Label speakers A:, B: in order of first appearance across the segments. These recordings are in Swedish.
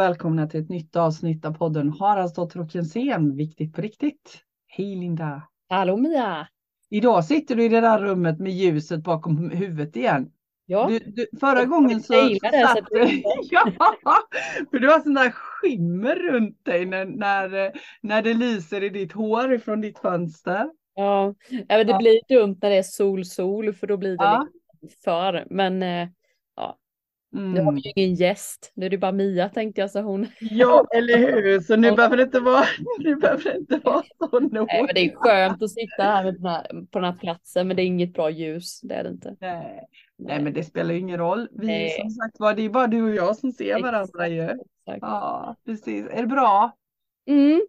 A: och välkomna till ett nytt avsnitt av podden Haraldsdotter och Jensén, viktigt på riktigt. Hej Linda!
B: Hallå Mia!
A: Idag sitter du i det där rummet med ljuset bakom huvudet igen.
B: Ja.
A: Du, du, förra gången så, så satt du... ja, för du har sån där skimmer runt dig när, när, när det lyser i ditt hår ifrån ditt fönster.
B: Ja, ja men det blir dumt när det är sol, sol, för då blir det ja. lite för. Men eh, ja, Mm. Nu har vi ju ingen gäst, nu är det bara Mia tänkte jag så hon.
A: Ja, eller hur, så nu behöver det inte vara, nu behöver det inte vara så nog.
B: Nej, men det är skönt att sitta här, den här på den här platsen, men det är inget bra ljus, det är det inte.
A: Nej, Nej men det spelar ju ingen roll. Vi Nej. som sagt var, det är bara du och jag som ser varandra ju. Exakt. Ja, precis. Är det bra?
B: Mm.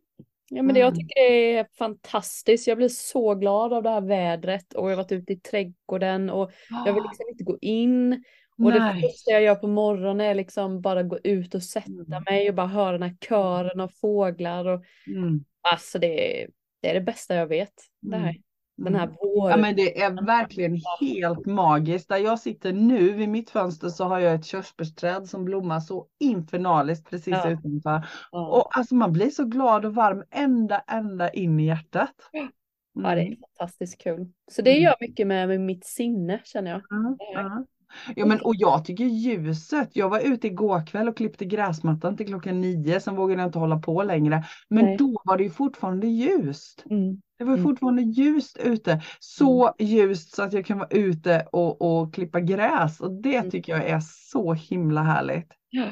B: Ja, men det, jag mm. tycker det är fantastiskt. Jag blir så glad av det här vädret och jag har varit ute i trädgården och jag vill liksom inte gå in. Och det första jag gör på morgonen är liksom bara gå ut och sätta mm. mig och bara höra den här kören av fåglar. Och, mm. Alltså det är, det är det bästa jag vet. Det här. Mm. Den här våren.
A: Ja men det är verkligen helt magiskt. Där jag sitter nu vid mitt fönster så har jag ett körsbärsträd som blommar så infernaliskt precis ja. utanför. Ja. Och alltså man blir så glad och varm ända, ända in i hjärtat.
B: Mm. Ja det är fantastiskt kul. Så det gör mycket med, med mitt sinne känner jag.
A: Mm. Ja men och jag tycker ljuset. Jag var ute igår kväll och klippte gräsmattan till klockan nio. Sen vågade jag inte hålla på längre. Men Nej. då var det ju fortfarande ljust. Mm. Det var mm. fortfarande ljust ute. Så mm. ljust så att jag kan vara ute och, och klippa gräs. Och det mm. tycker jag är så himla härligt.
B: Ja.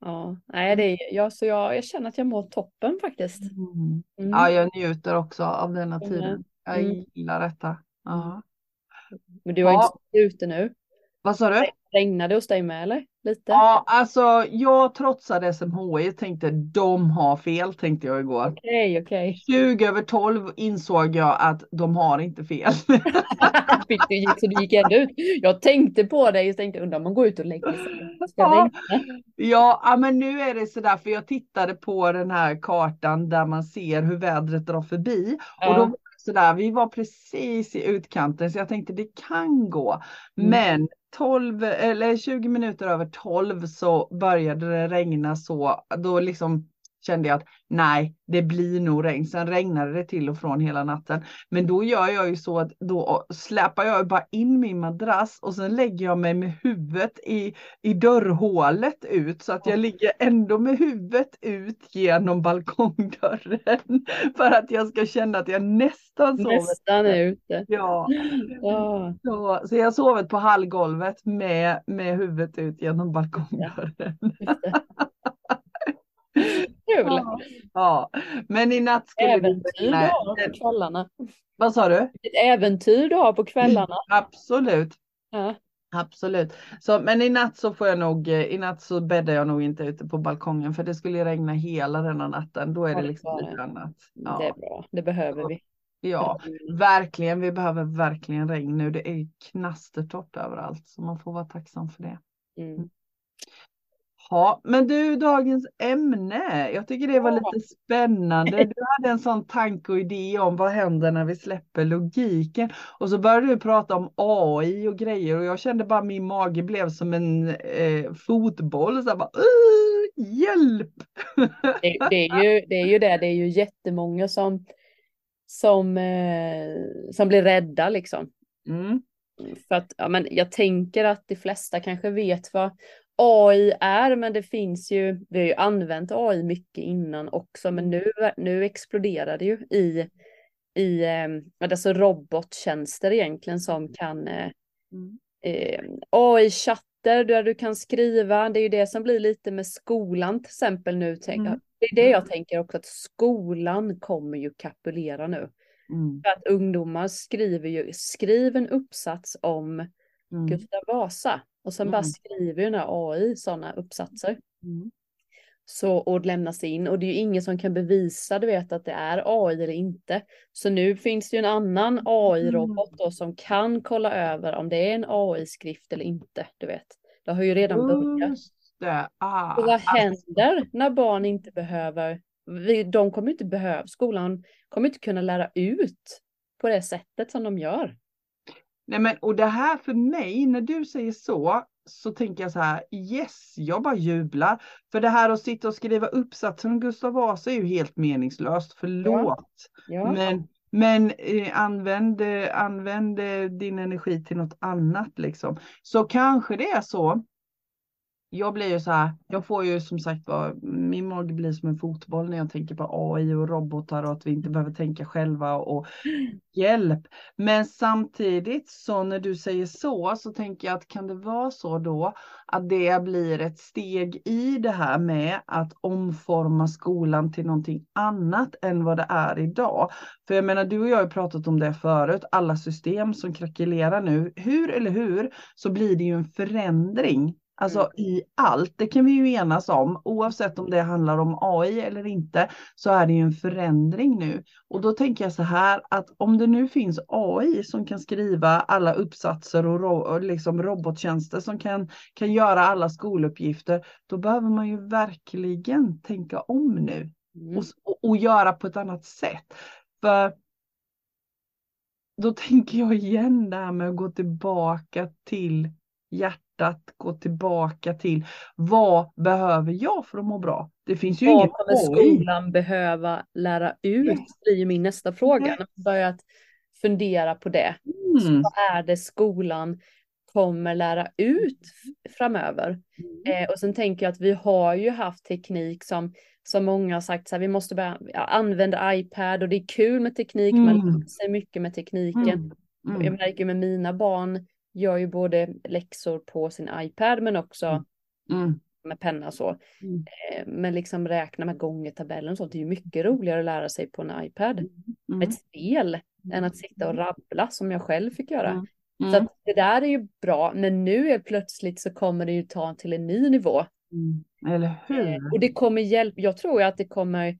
B: Ja, nej, det är, ja, så jag, jag känner att jag mår toppen faktiskt.
A: Mm. Mm. Ja, jag njuter också av denna tiden. Jag gillar detta. Ja.
B: Men du har ja. inte ute nu?
A: Vad sa du?
B: Regnade hos dig med eller? Lite?
A: Ja, alltså jag trotsade SMHI tänkte de har fel tänkte jag igår.
B: Okej, okay, okej.
A: Okay. 20 över 12 insåg jag att de har inte fel.
B: Fick du gick, så du gick ändå ut. Jag tänkte på dig och tänkte undrar om man går ut och lägger sig.
A: Ja. ja, men nu är det sådär för jag tittade på den här kartan där man ser hur vädret drar förbi ja. och då sådär, vi var precis i utkanten så jag tänkte det kan gå. Mm. Men 12 eller 20 minuter över 12 så började det regna så då liksom kände jag att nej, det blir nog regn. Sen regnade det till och från hela natten. Men då gör jag ju så att då släpar jag bara in min madrass och sen lägger jag mig med huvudet i, i dörrhålet ut så att jag ligger ändå med huvudet ut genom balkongdörren. För att jag ska känna att jag nästan sover.
B: Nästan är ute.
A: Ja. ja. Så, så jag sovet på hallgolvet med, med huvudet ut genom balkongdörren. Ja.
B: Kul!
A: Ja. ja. men i natt skulle
B: Äventyr du har på kvällarna.
A: Vad sa du?
B: Ett äventyr du har på kvällarna.
A: Absolut. Ja. Absolut. Så, men i natt så får jag nog, eh, i natt så bäddar jag nog inte ute på balkongen för det skulle regna hela denna natten. Då är ja, det liksom lite annat.
B: Ja. Det är bra, det behöver vi.
A: Ja, verkligen. Vi behöver verkligen regn nu. Det är knastertorrt överallt så man får vara tacksam för det. Mm. Ja, men du, dagens ämne. Jag tycker det var lite spännande. Du hade en sån tanke och idé om vad händer när vi släpper logiken. Och så började du prata om AI och grejer och jag kände bara min mage blev som en eh, fotboll. Så bara, hjälp!
B: Det, det, är ju, det är ju det, det är ju jättemånga som, som, eh, som blir rädda liksom. Mm. För att, ja, men jag tänker att de flesta kanske vet vad AI är, men det finns ju, vi har ju använt AI mycket innan också, men nu, nu exploderar det ju i, i ehm, alltså robottjänster egentligen som kan eh, mm. eh, AI-chatter där du kan skriva, det är ju det som blir lite med skolan till exempel nu. Tänk, mm. Det är det jag tänker också, att skolan kommer ju kapulera nu. Mm. För att ungdomar skriver ju, skriv en uppsats om mm. Gustav Vasa. Och sen mm. bara skriver ju den här AI sådana uppsatser. Mm. Så, och lämnas in och det är ju ingen som kan bevisa du vet att det är AI eller inte. Så nu finns det ju en annan AI-robot då som kan kolla över om det är en AI-skrift eller inte. Du vet, det har ju redan börjat. Ah, och vad alltså. händer när barn inte behöver, de kommer inte behöva, skolan kommer inte kunna lära ut på det sättet som de gör.
A: Nej men och det här för mig, när du säger så, så tänker jag så här, yes, jag bara jublar. För det här att sitta och skriva uppsatser om Gustav Vasa är ju helt meningslöst, förlåt. Ja. Ja. Men, men eh, använd, använd din energi till något annat liksom. Så kanske det är så jag blir ju så här, jag får ju som sagt var, min mage blir som en fotboll när jag tänker på AI och robotar och att vi inte behöver tänka själva och hjälp. Men samtidigt så när du säger så, så tänker jag att kan det vara så då att det blir ett steg i det här med att omforma skolan till någonting annat än vad det är idag. För jag menar, du och jag har ju pratat om det förut, alla system som krackelerar nu, hur eller hur, så blir det ju en förändring Alltså mm. i allt, det kan vi ju enas om, oavsett om det handlar om AI eller inte, så är det ju en förändring nu. Och då tänker jag så här att om det nu finns AI som kan skriva alla uppsatser och, ro och liksom robottjänster som kan, kan göra alla skoluppgifter, då behöver man ju verkligen tänka om nu mm. och, och, göra på ett annat sätt. För då tänker jag igen det här med att gå tillbaka till hjärtat hjärtat, gå tillbaka till vad behöver jag för att må bra? Det finns ju
B: vad
A: inget
B: kommer skolan behöva lära ut? Yes. blir min nästa fråga. Yes. När man börjat fundera på det. Mm. vad är det skolan kommer lära ut framöver? Mm. Eh, och sen tänker jag att vi har ju haft teknik som som många har sagt, så här, vi måste börja använda iPad och det är kul med teknik, mm. man lär sig mycket med tekniken. Mm. Mm. Jag märker med mina barn, gör ju både läxor på sin iPad men också mm. mm. med penna så. Mm. Eh, men liksom räkna med gångertabellen och sånt det är ju mycket roligare att lära sig på en iPad. Mm. mm. Ett spel än att sitta och rabbla som jag själv fick göra. Mm. Så att det där är ju bra, men nu är plötsligt så kommer det ju ta till en ny nivå.
A: Eller hur? Eh,
B: och det kommer hjälpa, jag tror ju att det kommer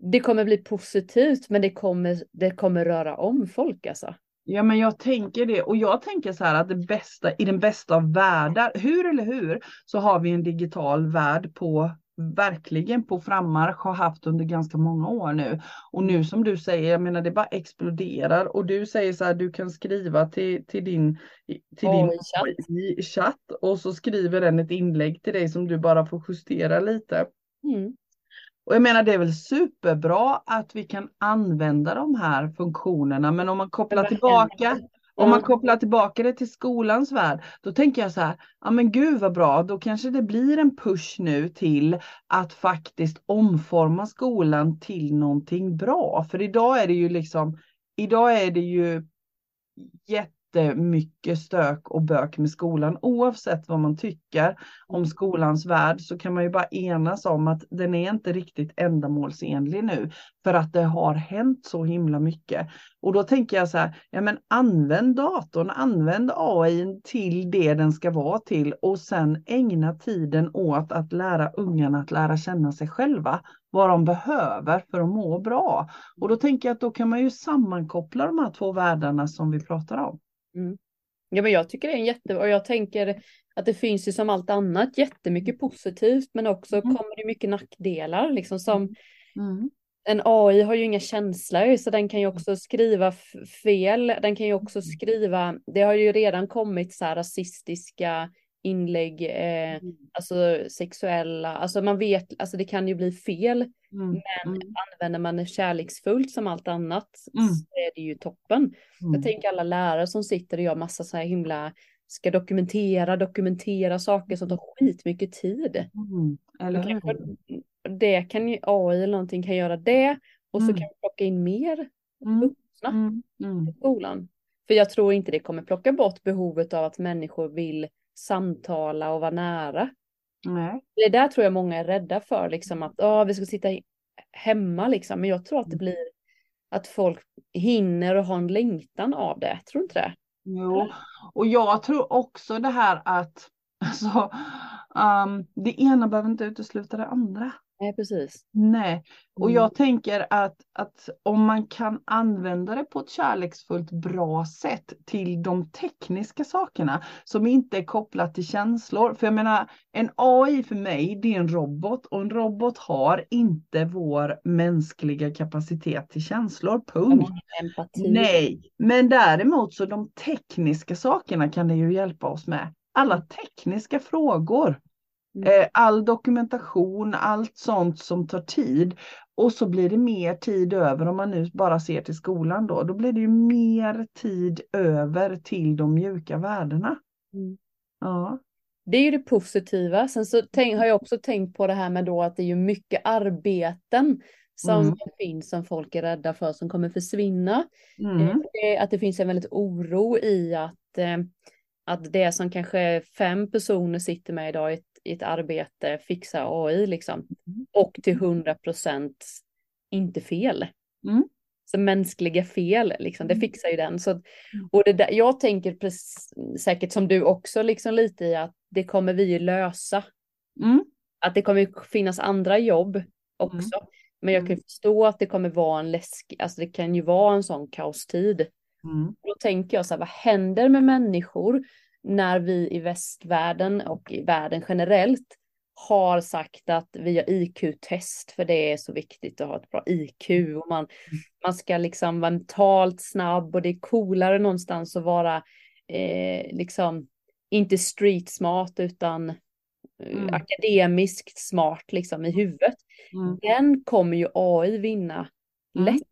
B: det kommer bli positivt men det kommer, det kommer röra om folk alltså.
A: Ja, men jag tänker det och jag tänker så här att det bästa i den bästa av världar, hur eller hur, så har vi en digital värld på verkligen på frammarsch har haft under ganska många år nu. Och nu som du säger, jag menar det bara exploderar och du säger så här, du kan skriva till, till din, till oh, din chatt. chatt och så skriver den ett inlägg till dig som du bara får justera lite. Mm. Och jag menar det är väl superbra att vi kan använda de här funktionerna men om man kopplar tillbaka om man kopplar tillbaka det till skolans värld, då tänker jag så här, ja men gud vad bra, då kanske det blir en push nu till att faktiskt omforma skolan till någonting bra. För idag är det ju liksom, idag är det ju jätte jättemycket stök och bök med skolan. Oavsett vad man tycker om skolans värld så kan man ju bara enas om att den är inte riktigt ändamålsenlig nu för att det har hänt så himla mycket. Och då tänker jag så här, ja men använd datorn, använd AI till det den ska vara till och sen ägna tiden åt att lära ungarna att lära känna sig själva vad de behöver för att må bra. Och då tänker jag att då kan man ju sammankoppla de här två världarna som vi pratar om.
B: Mm. Ja, men jag tycker det är en jätte... Och jag tänker att det finns ju som allt annat jättemycket positivt men också mm. kommer det mycket nackdelar liksom som mm. En AI har ju inga känslor så den kan ju också skriva fel. Den kan ju också mm. skriva, det har ju redan kommit så här rasistiska inlägg, eh, mm. alltså sexuella, alltså man vet, alltså det kan ju bli fel. Mm. Men mm. använder man det kärleksfullt som allt annat mm. så är det ju toppen. Jag mm. tänker alla lärare som sitter och gör massa så här himla, ska dokumentera, dokumentera saker som tar skitmycket tid. Mm. Eller det kan ju AI eller någonting kan göra det och så kan vi plocka in mer vuxna i skolan. För jag tror inte det kommer plocka bort behovet av att människor vill samtala och vara nära. Nej. Det där tror jag många är rädda för, liksom att oh, vi ska sitta hemma liksom. Men jag tror att det mm. blir att folk hinner och har en längtan av det. Tror du inte det?
A: Jo, och jag tror också det här att alltså, um, det ena behöver inte utesluta det andra.
B: Nej, precis.
A: Nej, och mm. jag tänker att, att om man kan använda det på ett kärleksfullt bra sätt till de tekniska sakerna som inte är kopplat till känslor. För jag menar, en AI för mig, det är en robot och en robot har inte vår mänskliga kapacitet till känslor, punkt. Nej, men däremot så de tekniska sakerna kan det ju hjälpa oss med. alla tekniska frågor. Mm. Eh, all dokumentation, allt sånt som tar tid. Och så blir det mer tid över om man nu bara ser till skolan då. Då blir det ju mer tid över till de mjuka värdena. Mm.
B: Ja. Det är ju det positiva. Sen så tänk, har jag också tänkt på det här med då att det är ju mycket arbeten som mm. finns som folk är rädda för som kommer försvinna. Mm. Eh, att det finns en väldigt oro i att, eh, att det som kanske fem personer sitter med idag i ett, i ett arbete fixar AI liksom. Mm. Och till hundra procent inte fel. Mm. Så mänskliga fel, liksom, det mm. fixar ju den. Så, och det där, jag tänker precis, säkert som du också, liksom lite i att det kommer vi ju lösa. Mm. Att det kommer finnas andra jobb också. Mm. Men jag kan mm. förstå att det kommer vara en läsk, alltså det kan ju vara en sån kaostid. Mm. Då tänker jag så här, vad händer med människor när vi i västvärlden och i världen generellt har sagt att vi gör IQ-test för det är så viktigt att ha ett bra IQ och man, man ska liksom vara mentalt snabb och det är coolare någonstans att vara eh, liksom inte street smart utan Eh, mm. akademiskt smart liksom i huvudet. Mm. Den kommer ju AI vinna mm. lätt.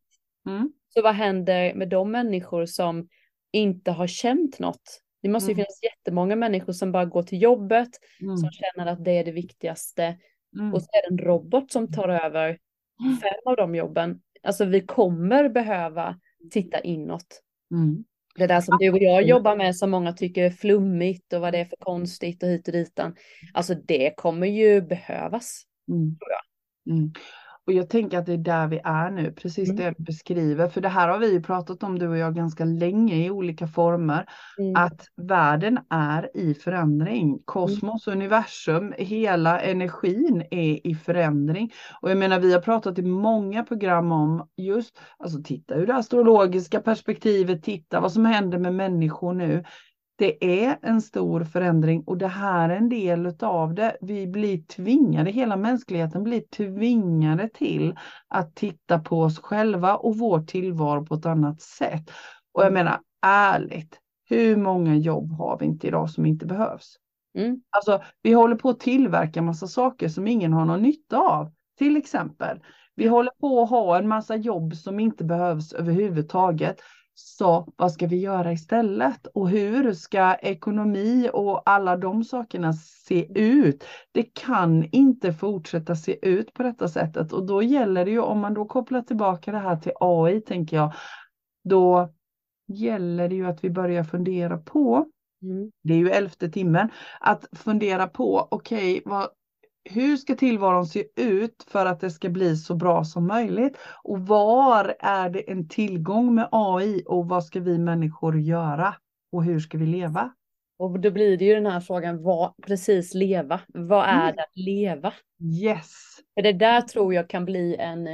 B: Mm. Så vad händer med de människor som inte har känt något? Det måste ju mm. finnas jättemånga människor som bara går till jobbet, mm. som känner att det är det viktigaste. Och så är det en robot som tar över fem av de jobben. Alltså vi kommer behöva titta inåt. Det där som du och jag jobbar med som många tycker är flummigt och vad det är för konstigt och hit och ditan. Alltså det kommer ju behövas. Mm. Tror jag.
A: Mm. Och jag tänker att det är där vi är nu, precis mm. det du beskriver. För det här har vi ju pratat om du och jag ganska länge i olika former. Mm. Att världen är i förändring. Kosmos, mm. universum, hela energin är i förändring. Och jag menar vi har pratat i många program om just, alltså titta ur det astrologiska perspektivet, titta vad som händer med människor nu. Det är en stor förändring och det här är en del av det. Vi blir tvingade, hela mänskligheten blir tvingade till att titta på oss själva och vår tillvaro på ett annat sätt. Och jag menar ärligt, hur många jobb har vi inte idag som inte behövs? Mm. Alltså, vi håller på att tillverka massa saker som ingen har någon nytta av. Till exempel, vi håller på att ha en massa jobb som inte behövs överhuvudtaget. Så vad ska vi göra istället? Och hur ska ekonomi och alla de sakerna se ut? Det kan inte fortsätta se ut på detta sättet och då gäller det ju om man då kopplar tillbaka det här till AI tänker jag. Då gäller det ju att vi börjar fundera på Mm. Det är ju elfte timmen. Att fundera på, okej, okay, hur ska tillvaron se ut för att det ska bli så bra som möjligt? Och var är det en tillgång med AI och vad ska vi människor göra? Och hur ska vi leva?
B: Och då blir det ju den här frågan, vad precis leva? Vad är mm. det att leva?
A: Yes.
B: För det där tror jag kan bli en,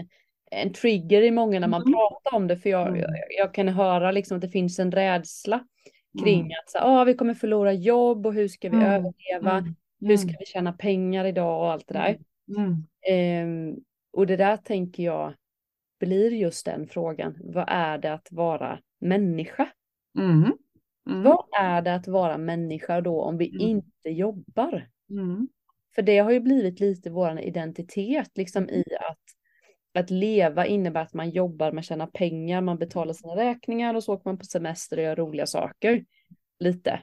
B: en trigger i många när man mm. pratar om det. För jag, mm. jag, jag, kan höra liksom att det finns en rädsla kring mm. att så, ah, vi kommer förlora jobb och hur ska vi mm. överleva? Hur ska mm. vi tjäna pengar idag och allt det där. Um, och det där tänker jag blir just den frågan. Vad är det att vara människa? Mm. Mm. Vad är det att vara människa då om vi mm. inte jobbar? För det har ju blivit lite vår identitet liksom i att att leva innebär att man jobbar, man tjänar pengar, man betalar sina räkningar och så åker man på semester och gör roliga saker. Lite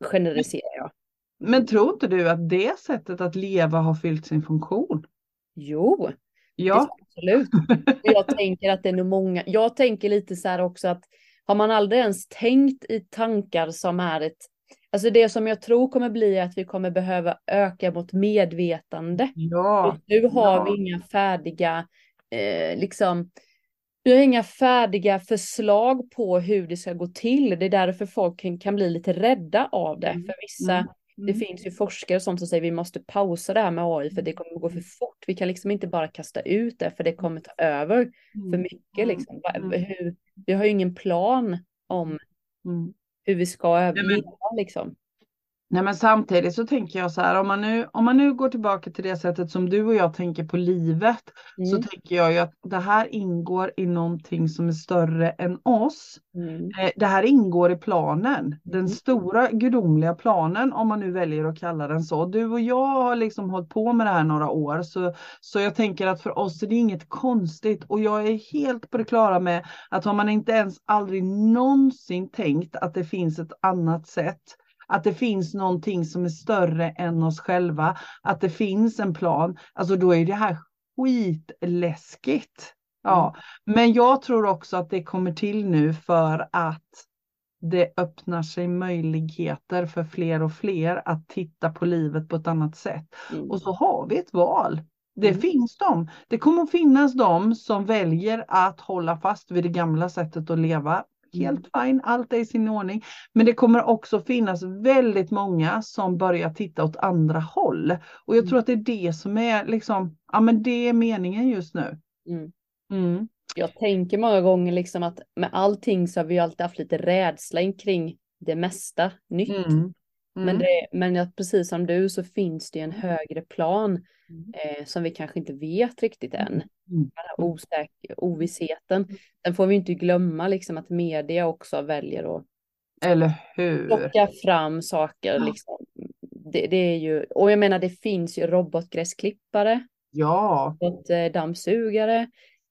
B: generaliserar jag.
A: Men tror inte du att det sättet att leva har fyllt sin funktion?
B: Jo, ja. absolut. Jag tänker att det är nog många. Jag tänker lite så här också att har man aldrig ens tänkt i tankar som är ett Alltså det som jag tror kommer bli att vi kommer behöva öka mot medvetande. Ja. Och nu har ja. vi inga färdiga, eh, liksom, vi har inga färdiga förslag på hur det ska gå till. Det är därför folk kan, kan bli lite rädda av det. Mm. För vissa mm. Det mm. finns ju forskare som säger vi måste pausa det här med AI för det kommer att gå för mm. fort. Vi kan liksom inte bara kasta ut det för det kommer ta över för mm. mycket. Liksom. Hur, vi har ju ingen plan om hur vi ska överleva liksom.
A: Nej men samtidigt så tänker jag så här, om man, nu, om man nu går tillbaka till det sättet som du och jag tänker på livet, mm. så tänker jag ju att det här ingår i någonting som är större än oss. Mm. Eh, det här ingår i planen, den mm. stora gudomliga planen, om man nu väljer att kalla den så. Du och jag har liksom hållit på med det här några år, så, så jag tänker att för oss är det inget konstigt och jag är helt på det klara med att har man inte ens aldrig någonsin tänkt att det finns ett annat sätt att det finns någonting som är större än oss själva, att det finns en plan, alltså då är det här skitläskigt. Ja, mm. men jag tror också att det kommer till nu för att det öppnar sig möjligheter för fler och fler att titta på livet på ett annat sätt. Mm. Och så har vi ett val. Det mm. finns de. Det kommer att finnas de som väljer att hålla fast vid det gamla sättet att leva helt mm. fine, allt är i sin ordning. Men det kommer också finnas väldigt många som börjar titta åt andra håll. Och jag mm. tror att det är det som är liksom, ja men det är meningen just nu.
B: Mm. Mm. Jag tänker många gånger liksom att med allting så har vi alltid haft lite rädsla kring det mesta nytt. Mm. Men, mm. det, men att precis som du så finns det en högre plan mm. eh, som vi kanske inte vet riktigt än. Mm. Den här osäker, ovissheten. Den får vi inte glömma liksom att media också väljer att
A: eller hur?
B: Plocka fram saker. Liksom. Det, det, är ju, och jag menar det finns ju robotgräsklippare.
A: Ja.
B: Robotdammsugare.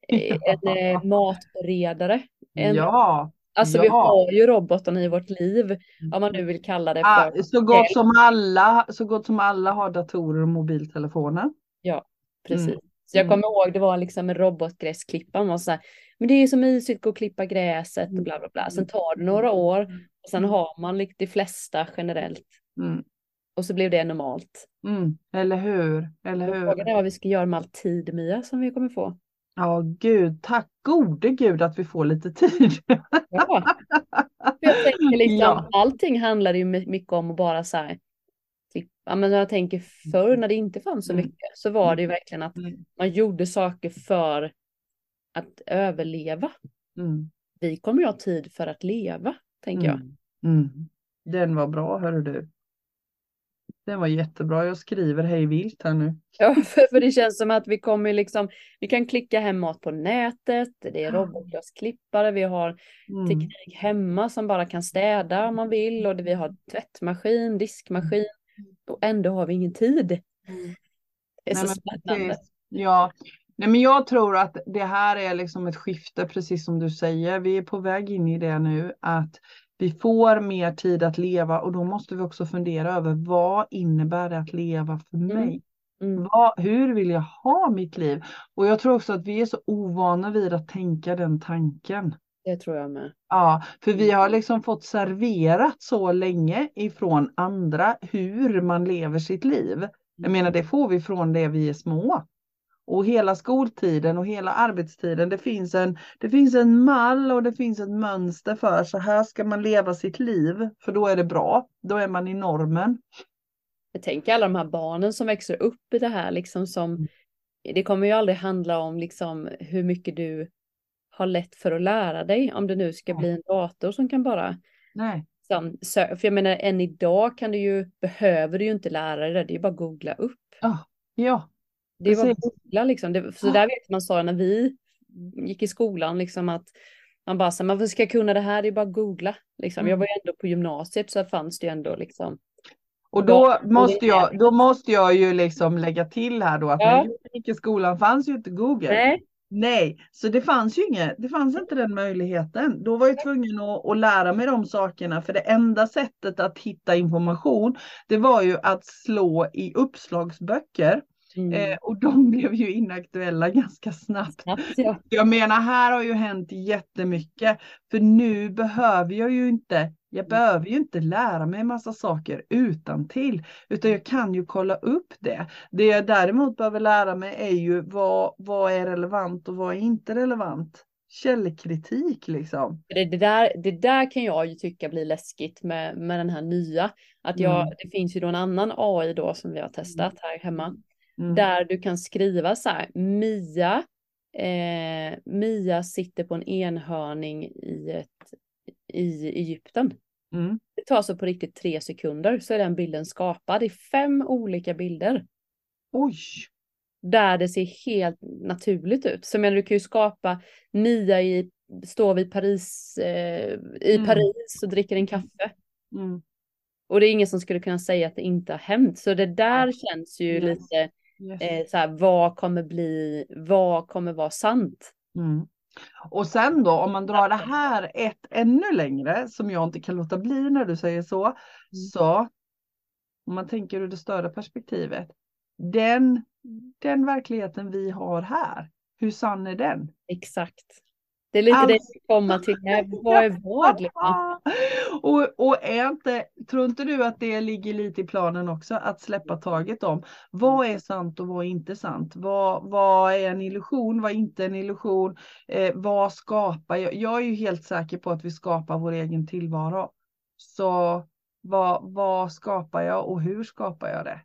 B: Eh, en eh, matberedare. En,
A: ja.
B: Alltså ja. vi har ju robotarna i vårt liv, om man nu vill kalla det för.
A: så, gott som alla, så gott som alla har datorer och mobiltelefoner.
B: Ja, precis. Mm. Så jag kommer ihåg det var liksom en robotgräsklippa. Man så här, men det är så mysigt att gå och klippa gräset och bla bla bla. Sen tar det några år och sen har man liksom de flesta generellt. Mm. Och så blev det normalt.
A: Mm. Eller hur? Eller hur?
B: Frågan är vad vi ska göra med all tid Mia som vi kommer få.
A: Ja, gud, tack gode gud att vi får lite tid.
B: Ja. Jag tänker liksom, ja. allting handlar ju mycket om att bara så här, typ, ja, men jag tänker förr när det inte fanns så mm. mycket så var det ju verkligen att mm. man gjorde saker för att överleva. Mm. Vi kommer ju ha tid för att leva, tänker jag. Mm.
A: mm. Den var bra, hörru du. Den var jättebra. Jag skriver hej vilt här nu.
B: Ja, för, för det känns som att vi kommer liksom, vi kan klicka hem mat på nätet, det är robotglasklippare, vi har mm. teknik hemma som bara kan städa om man vill och vi har tvättmaskin, diskmaskin och ändå har vi ingen tid. Mm. Det är Nej, så spännande.
A: Ja, Nej, men jag tror att det här är liksom ett skifte, precis som du säger. Vi är på väg in i det nu, att vi får mer tid att leva och då måste vi också fundera över vad innebär det att leva för mm. mig? Mm. Vad, hur vill jag ha mitt liv? Och jag tror också att vi är så ovana vid att tänka den tanken.
B: Det tror jag med.
A: Ja, för vi har liksom fått serverat så länge ifrån andra hur man lever sitt liv. Jag menar det får vi från det vi är små och hela skoltiden och hela arbetstiden. Det finns, en, det finns en mall och det finns ett mönster för så här ska man leva sitt liv för då är det bra. Då är man i normen.
B: Jag tänker alla de här barnen som växer upp i det här liksom som mm. det kommer ju aldrig handla om liksom hur mycket du har lätt för att lära dig om det nu ska bli en dator som kan bara
A: Nej.
B: Som, för jag menar än idag kan du ju, behöver du ju inte lära dig det, det är ju bara att googla upp.
A: Oh, ja,
B: det var googla liksom. Det, så där vet man sa när vi gick i skolan liksom att man bara så man ska kunna det här, det är bara att googla. Liksom. Mm. Jag var ju ändå på gymnasiet så fanns det ju ändå liksom.
A: Och då måste jag, då måste jag ju liksom lägga till här då att ja. när jag gick i skolan fanns ju inte Google.
B: Nej.
A: Nej, så det fanns ju inget, det fanns inte den möjligheten. Då var jag tvungen att, att, lära mig de sakerna för det enda sättet att hitta information det var ju att slå i uppslagsböcker Mm. Eh, och de blev ju inaktuella ganska snabbt. snabbt ja. Jag menar, här har ju hänt jättemycket. För nu behöver jag ju inte, jag mm. behöver ju inte lära mig massa saker utan till, utan jag kan ju kolla upp det. Det jag däremot behöver lära mig är ju vad, vad är relevant och vad är inte relevant källkritik liksom.
B: Det, det, där, det där kan jag ju tycka blir läskigt med, med den här nya. Att jag, mm. Det finns ju då en annan AI då som vi har testat här hemma. Mm. Där du kan skriva så här, Mia, eh, Mia sitter på en enhörning i, ett, i Egypten. Mm. Det tar så på riktigt tre sekunder så är den bilden skapad i fem olika bilder.
A: Oj!
B: Där det ser helt naturligt ut. Så men du kan ju skapa Mia i, står vid Paris, eh, i mm. Paris och dricker en kaffe. Mm. Och det är ingen som skulle kunna säga att det inte har hänt. Så det där känns ju lite yes. Eh, så här, vad kommer bli, vad kommer vara sant?
A: Mm. Och sen då om man drar det här ett ännu längre som jag inte kan låta bli när du säger så. Mm. Så om man tänker ur det större perspektivet. Den, den verkligheten vi har här, hur sann är den?
B: Exakt. Det är lite alltså... det jag kommer till. Vad är vad? Liksom?
A: och, och är inte, tror inte du att det ligger lite i planen också att släppa taget om vad är sant och vad är inte sant? Vad, vad är en illusion? Vad är inte en illusion? Eh, vad skapar jag? Jag är ju helt säker på att vi skapar vår egen tillvaro. Så vad, vad skapar jag och hur skapar jag det?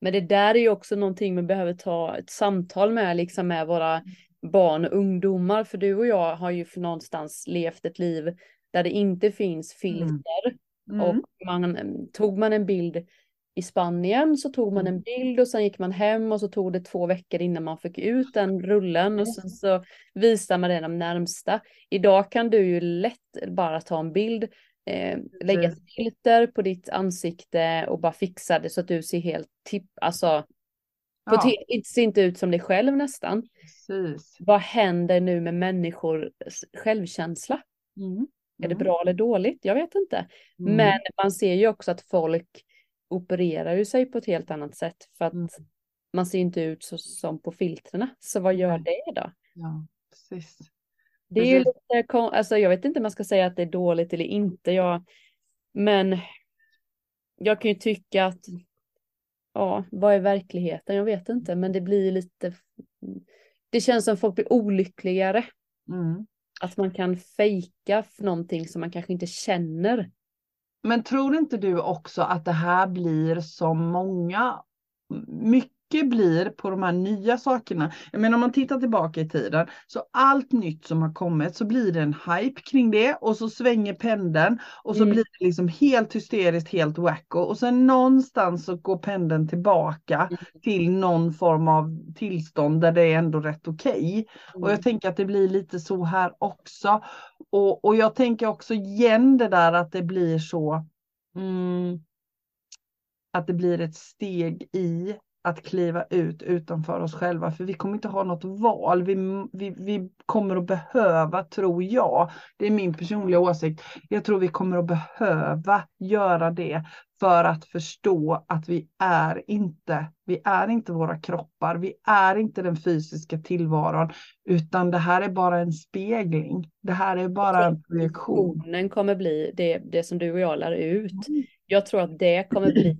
B: Men det där är ju också någonting man behöver ta ett samtal med, liksom med våra barn och ungdomar. För du och jag har ju för någonstans levt ett liv där det inte finns filter. Mm. Mm. Och man, tog man en bild i Spanien så tog man mm. en bild och sen gick man hem och så tog det två veckor innan man fick ut den rullen och sen så visar man det de närmsta. Idag kan du ju lätt bara ta en bild, eh, lägga filter på ditt ansikte och bara fixa det så att du ser helt tipp, alltså Ja. Det ser inte ut som dig själv nästan. Precis. Vad händer nu med människors självkänsla? Mm. Är det mm. bra eller dåligt? Jag vet inte. Mm. Men man ser ju också att folk opererar ju sig på ett helt annat sätt för att mm. man ser inte ut så, som på filtrerna. Så vad gör det då?
A: Ja, precis.
B: Det är ju lite, alltså jag vet inte om man ska säga att det är dåligt eller inte. Jag, men jag kan ju tycka att ja, vad är verkligheten? Jag vet inte, men det blir lite. Det känns som folk blir olyckligare. Mm. Att man kan fejka någonting som man kanske inte känner.
A: Men tror inte du också att det här blir som många, mycket mycket blir på de här nya sakerna. Jag menar om man tittar tillbaka i tiden, så allt nytt som har kommit så blir det en hype kring det och så svänger pendeln och så mm. blir det liksom helt hysteriskt, helt wacko och sen någonstans så går pendeln tillbaka mm. till någon form av tillstånd där det är ändå rätt okej. Okay. Och jag mm. tänker att det blir lite så här också. Och, och jag tänker också igen det där att det blir så mm, att det blir ett steg i att kliva ut utanför oss själva, för vi kommer inte ha något val. Vi, vi, vi kommer att behöva, tror jag, det är min personliga åsikt, jag tror vi kommer att behöva göra det för att förstå att vi är inte, vi är inte våra kroppar, vi är inte den fysiska tillvaron, utan det här är bara en spegling. Det här är bara en projektion.
B: Den kommer bli det, det som du och jag lär ut. Mm. Jag tror att det kommer bli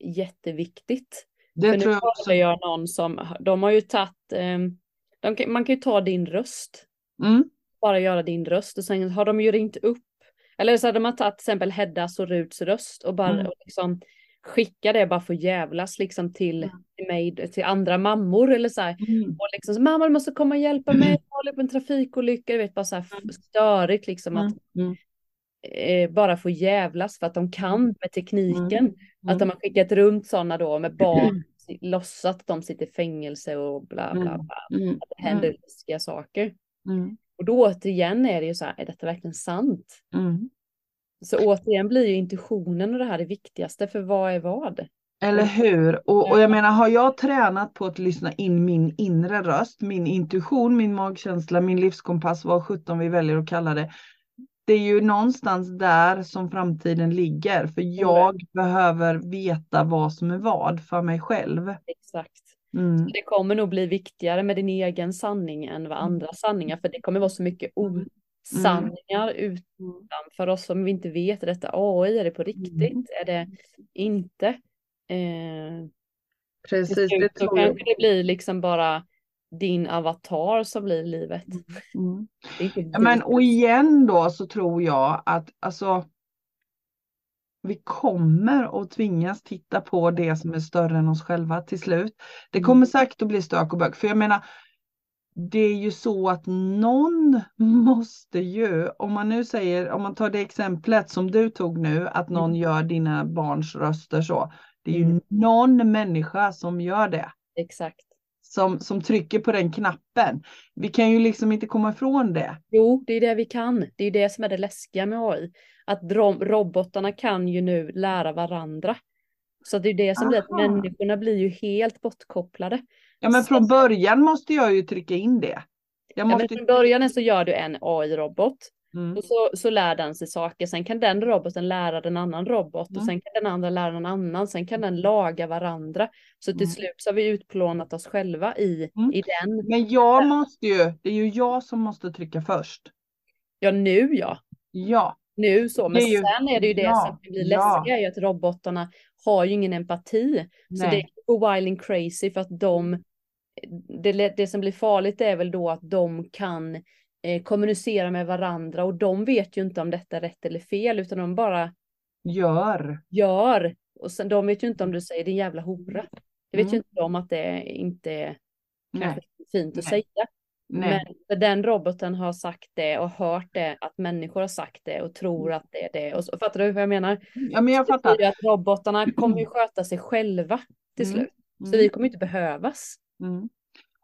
B: jätteviktigt. Det För tror jag också. Jag någon som, de har ju tagit, eh, man kan ju ta din röst. Mm. Bara göra din röst och sen har de ju ringt upp. Eller så har de tagit till exempel Heddas och Ruts röst och bara mm. och liksom skicka det bara för att jävlas liksom till, mm. till mig, till andra mammor eller så här. Mm. Och liksom, mamma du måste komma och hjälpa mig, jag håller på en trafikolycka, du vet bara så här mm. störigt liksom att mm. Mm eh, bara få jävlas för att de kan mm. med tekniken. Mm. Att de har skickat runt sådana då med barn, låtsat att de sitter i fängelse och bla bla mm. bla. Mm. Att det händer läskiga saker. Mm. Och då återigen är det ju så här, är detta verkligen sant? Mm. Så återigen blir ju intuitionen och det här det viktigaste, för vad är vad?
A: Eller hur? Och, och, jag menar, har jag tränat på att lyssna in min inre röst, min intuition, min magkänsla, min livskompass, vad sjutton vi väljer att kalla det, det är ju någonstans där som framtiden ligger. För jag mm. behöver veta vad som är vad för mig själv.
B: Exakt. Mm. Det kommer nog bli viktigare med din egen sanning än vad andra sanningar. För det kommer vara så mycket mm. osanningar mm. utanför oss som vi inte vet. Är detta AI? Är det på riktigt? Mm. Är det inte? Eh,
A: Precis, det
B: tror jag. kanske det blir liksom bara din avatar som blir livet.
A: Mm. mm. Ja, men och igen då så tror jag att alltså vi kommer att tvingas titta på det som är större än oss själva till slut. Det kommer mm. säkert att bli stök och bök, för jag menar det är ju så att någon måste ju, om man nu säger, om man tar det exemplet som du tog nu, att någon mm. gör dina barns röster så. Det är ju någon människa som gör det.
B: Exakt.
A: Som, som trycker på den knappen. Vi kan ju liksom inte komma ifrån det.
B: Jo, det är det vi kan. Det är det som är det läskiga med AI. Att robotarna kan ju nu lära varandra. Så det är det som Aha. blir att människorna blir ju helt bortkopplade.
A: Ja men från början måste jag ju trycka in det.
B: Måste... ja, men från början så gör du en AI-robot. Mm. Och så, så lär den sig saker. Sen kan den roboten lära den annan robot. Mm. Och sen kan den andra lära någon annan. Sen kan den laga varandra. Så till mm. slut så har vi utplånat oss själva i, mm. i den.
A: Men jag måste ju, det är ju jag som måste trycka först.
B: Ja nu ja.
A: Ja.
B: Nu så, men är ju... sen är det ju det ja. som blir läskiga, är ju att robotarna har ju ingen empati. Nej. Så det går wild and crazy för att de det, det som blir farligt är väl då att de kan eh, kommunicera med varandra och de vet ju inte om detta är rätt eller fel utan de bara
A: gör.
B: Gör. Och sen de vet ju inte om du säger din jävla hora. Det vet mm. ju inte de att det inte är fint att Nej. säga. Nej. Men den roboten har sagt det och hört det, att människor har sagt det och tror att det är det. Och så, fattar du vad jag menar?
A: Ja, men jag fattar.
B: Det att robotarna kommer ju sköta sig själva till mm. slut. Så mm. vi kommer inte behövas.
A: Mm.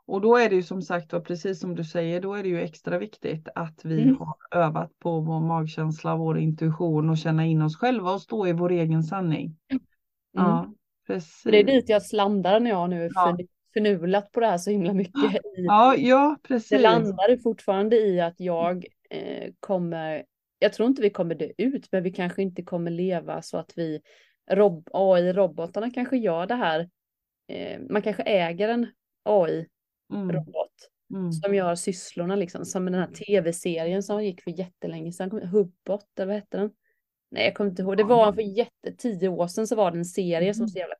A: Och då är det ju som sagt var precis som du säger, då är det ju extra viktigt att vi mm. har övat på vår magkänsla, vår intuition och känna in oss själva och stå i vår egen sanning.
B: Mm. Ja, precis. Det är dit jag slandar när jag nu ja. förnulat på det här så himla mycket.
A: Ja, ja, precis. Det
B: landar fortfarande i att jag eh, kommer, jag tror inte vi kommer dö ut, men vi kanske inte kommer leva så att vi, rob, AI-robotarna kanske gör det här eh, man kanske äger en AI-robot mm. mm. som gör sysslorna liksom. Som den här tv-serien som gick för jättelänge sedan. Hubbot, eller vad hette den? Nej, jag kommer inte ihåg. Det var för jätte, tio år sedan så var det en serie som mm. så jävla...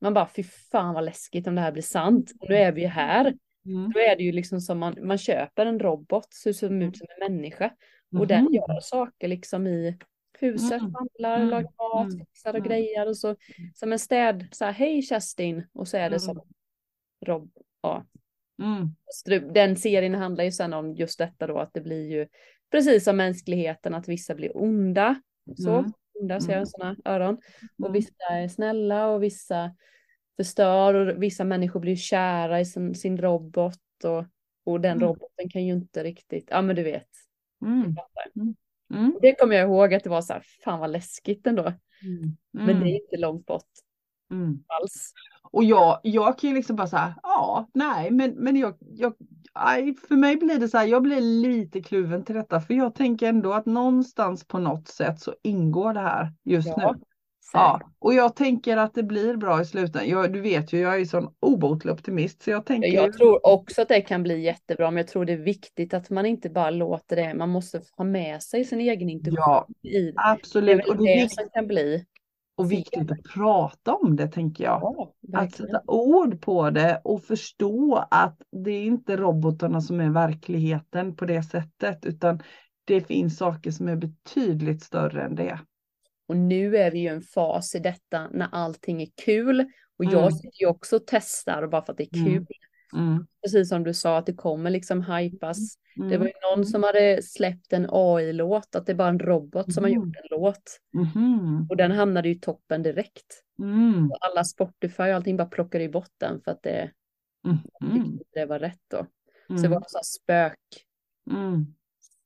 B: Man bara, fy fan vad läskigt om det här blir sant. Och nu är vi ju här. Mm. Då är det ju liksom som man, man köper en robot som ser ut mm. som en människa. Och mm. den gör saker liksom i huset, mm. handlar, mm. lagar mat, mm. fixar och mm. grejer och så som en städ, så här, hej Kerstin, och så är det som Rob, ja. Mm. Den serien handlar ju sen om just detta då, att det blir ju precis som mänskligheten, att vissa blir onda, så, mm. onda ser jag sådana öron, och vissa är snälla och vissa förstör och vissa människor blir kära i sin, sin robot och, och den roboten kan ju inte riktigt, ja men du vet. Mm. Mm. Det kommer jag ihåg att det var så här, fan vad läskigt ändå. Mm. Men det är mm. inte långt bort mm. alls.
A: Och jag, jag kan ju liksom bara säga, ja, nej, men, men jag, jag, aj, för mig blir det så här, jag blir lite kluven till detta, för jag tänker ändå att någonstans på något sätt så ingår det här just ja. nu. Ja, och jag tänker att det blir bra i slutändan. Jag, du vet ju, jag är ju sån obotlig optimist. Så jag, tänker...
B: jag tror också att det kan bli jättebra, men jag tror det är viktigt att man inte bara låter det. Man måste ha med sig sin egen intuition.
A: Ja, i absolut. Det är
B: väl det, det som kan bli.
A: Och viktigt att prata om det, tänker jag. Ja, att sätta ord på det och förstå att det är inte robotarna som är verkligheten på det sättet, utan det finns saker som är betydligt större än det.
B: Och nu är vi ju en fas i detta när allting är kul. Och jag mm. sitter ju också och testar bara för att det är mm. kul. Mm. Precis som du sa att det kommer liksom hypas. Mm. Det var ju någon som hade släppt en AI-låt, att det är bara en robot som har gjort en låt. Mm. Och den hamnade ju i toppen direkt. Mm. Alla Spotify och allting bara plockade i botten för att det, mm. det var rätt då. Så det var så spök.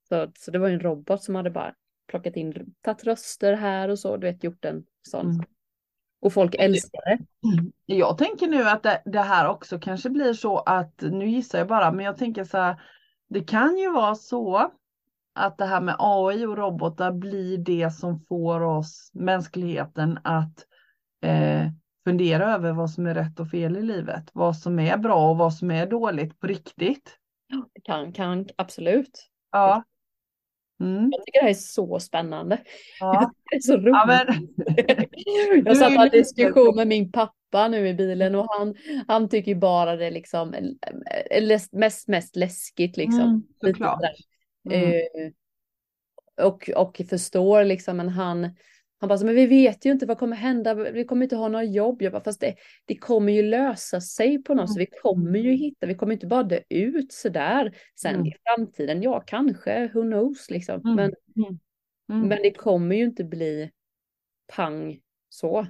B: Så, så det var en robot som hade bara plockat in, tagit röster här och så, du vet gjort en sån. Mm. Och folk älskar det.
A: Jag tänker nu att det, det, här också kanske blir så att, nu gissar jag bara, men jag tänker så här, det kan ju vara så att det här med AI och robotar blir det som får oss, mänskligheten, att eh, fundera över vad som är rätt och fel i livet. Vad som är bra och vad som är dåligt på riktigt.
B: Ja, det kan, kan absolut.
A: Ja,
B: Mm. Jag tycker det här är så spännande. Ja. Det är så roligt. Ja, men... jag satt i en diskussion med min pappa nu i bilen och han, han tycker bara det liksom mest, mest läskigt liksom. Mm, mm. Eh, och, och förstår liksom, men han, Han bara, men vi vet ju inte vad kommer hända, vi kommer inte ha några jobb. Jag bara, fast det, det kommer ju lösa sig på något sätt, vi kommer ju hitta, vi kommer inte bara dö ut sådär. Sen mm. i framtiden, ja kanske, who knows liksom. Mm. Men, mm. mm. men det kommer ju inte bli pang så.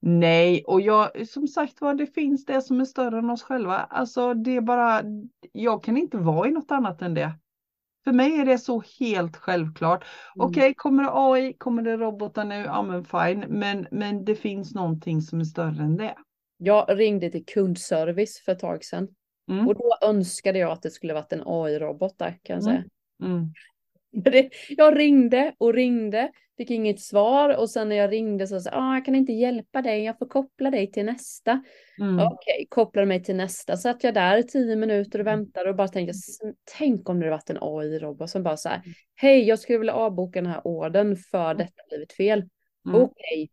A: Nej, och jag, som sagt var, det finns det som är större än oss själva. Alltså det är bara, jag kan inte vara i något annat än det. För mig är det så helt självklart. Mm. Okej, okay, kommer det AI, kommer det robotar nu? Ja men fine, men, men det finns någonting som är större än det.
B: Jag ringde till kundservice för ett tag sedan. Mm. Och då önskade jag att det skulle varit en AI-robot där kan jag säga. Mm. Mm. jag ringde och ringde, fick inget svar och sen när jag ringde så sa ah, jag kan inte hjälpa dig, jag får koppla dig till nästa. Mm. Okej, okay, kopplade mig till nästa. Satt jag där i tio minuter och väntade och bara tänkte, tänk om det varit en AI-robot som bara så här, mm. hej, jag skulle vilja avboka den här orden för mm. detta blivit fel. Mm. Okej, okay,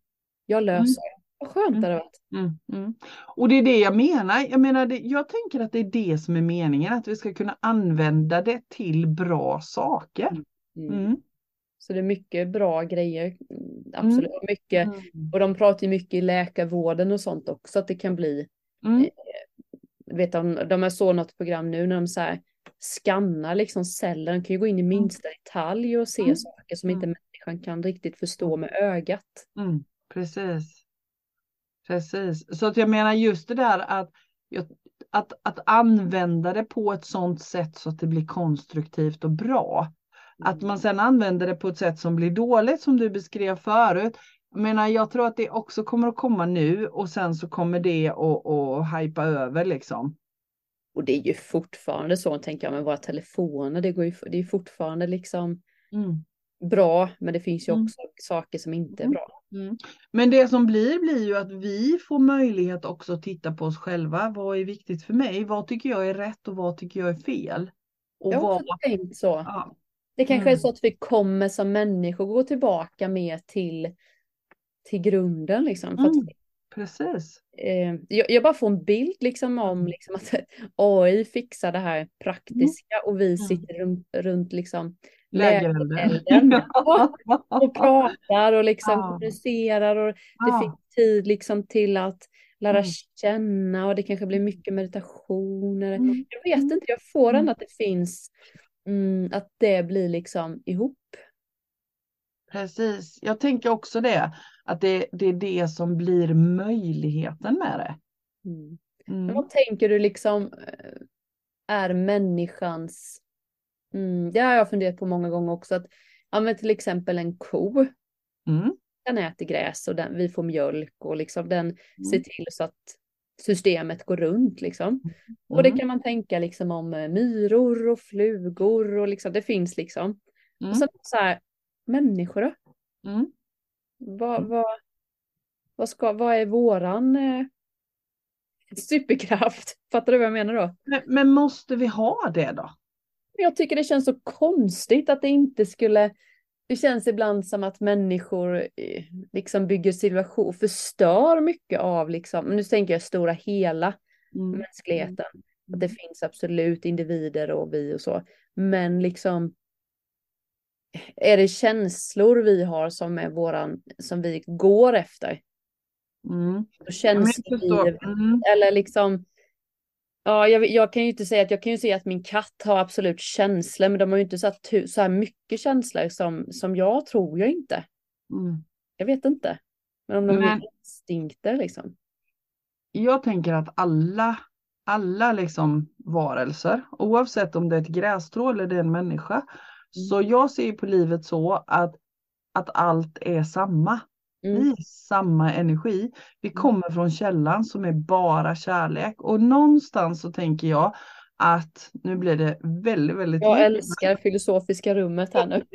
B: jag löser det. Vad skönt mm. det hade varit. Mm,
A: mm. Och det är det jag menar. Jag, menar det, jag tänker att det är det som är meningen, att vi ska kunna använda det till bra saker. Mm.
B: Mm. mm. Så det är mycket bra grejer. Absolut. Mm. Mycket, och de pratar ju mycket i läkarvården och sånt också, att det kan bli. Eh, vet de, de är så något program nu när de så här skannar liksom celler. De kan ju gå in i minsta detalj och se saker som inte människan kan riktigt förstå med ögat.
A: Precis. Precis, så att jag menar just det där att, att, att använda det på ett sådant sätt så att det blir konstruktivt och bra. Att man sedan använder det på ett sätt som blir dåligt som du beskrev förut. Jag menar, jag tror att det också kommer att komma nu och sen så kommer det att, att hypa över liksom.
B: Och det är ju fortfarande så, tänker jag, med våra telefoner. Det, går ju, det är fortfarande liksom mm. bra, men det finns ju mm. också mm. saker som inte är mm. bra.
A: Mm. Men det som blir, blir ju att vi får möjlighet också att titta på oss själva. Vad är viktigt för mig? Vad tycker jag är rätt och vad tycker jag är fel? Och
B: jag har också vad... tänkt så. Ja. Det kanske mm. är så att vi kommer som människor gå tillbaka mer till, till grunden liksom. För mm. att,
A: Precis.
B: Eh, jag, jag, bara får en bild liksom om mm. liksom, att AI fixar det här praktiska mm. och vi mm. sitter runt, runt liksom lägerelden och pratar och liksom ja. kommunicerar och det ja. finns tid liksom till att lära mm. känna och det kanske blir mycket meditationer. Mm. Jag vet inte, jag får ändå att det finns Mm, att det blir liksom ihop.
A: Precis, jag tänker också det. Att det, det är det som blir möjligheten med det.
B: Mm. Mm. Vad tänker du liksom eh, är människans, mm, det har jag funderat på många gånger också, att ja, till exempel en ko. Mm. Den äter gräs och den, vi får mjölk och liksom den ser mm. till så att systemet går runt liksom. Mm. Och det kan man tänka liksom om eh, myror och flugor och liksom det finns liksom. Mm. Och sen så här, människor då? Mm. Vad, mm. vad, vad, ska, vad är våran eh, superkraft? Fattar du vad jag menar då?
A: Men, men måste vi ha det då?
B: Jag tycker det känns så konstigt att det inte skulle det känns ibland som att människor eh, liksom bygger situation, och förstör mycket av, liksom, nu tänker jag stora hela mm. mänskligheten. Att det mm. finns absolut individer och vi och så. Men liksom är det känslor vi har som är våran, som vi går efter? Mm. Känslor, mm. eller liksom Ja, jag, jag, kan ju inte säga att jag kan ju säga att min katt har absolut känslor, men de har ju inte så, så här mycket känslor som, som jag tror jag inte. Mm. Jag vet inte. Men om de men, är instinkter liksom.
A: Jag tänker att alla, alla liksom varelser, oavsett om det är ett grässtrå eller det är en människa, mm. så jag ser på livet så att, att allt är samma. Mm. Vi är samma energi. Vi mm. kommer från källan som är bara kärlek och någonstans så tänker jag att nu blir det väldigt, väldigt.
B: Jag älskar filosofiska rummet här nu.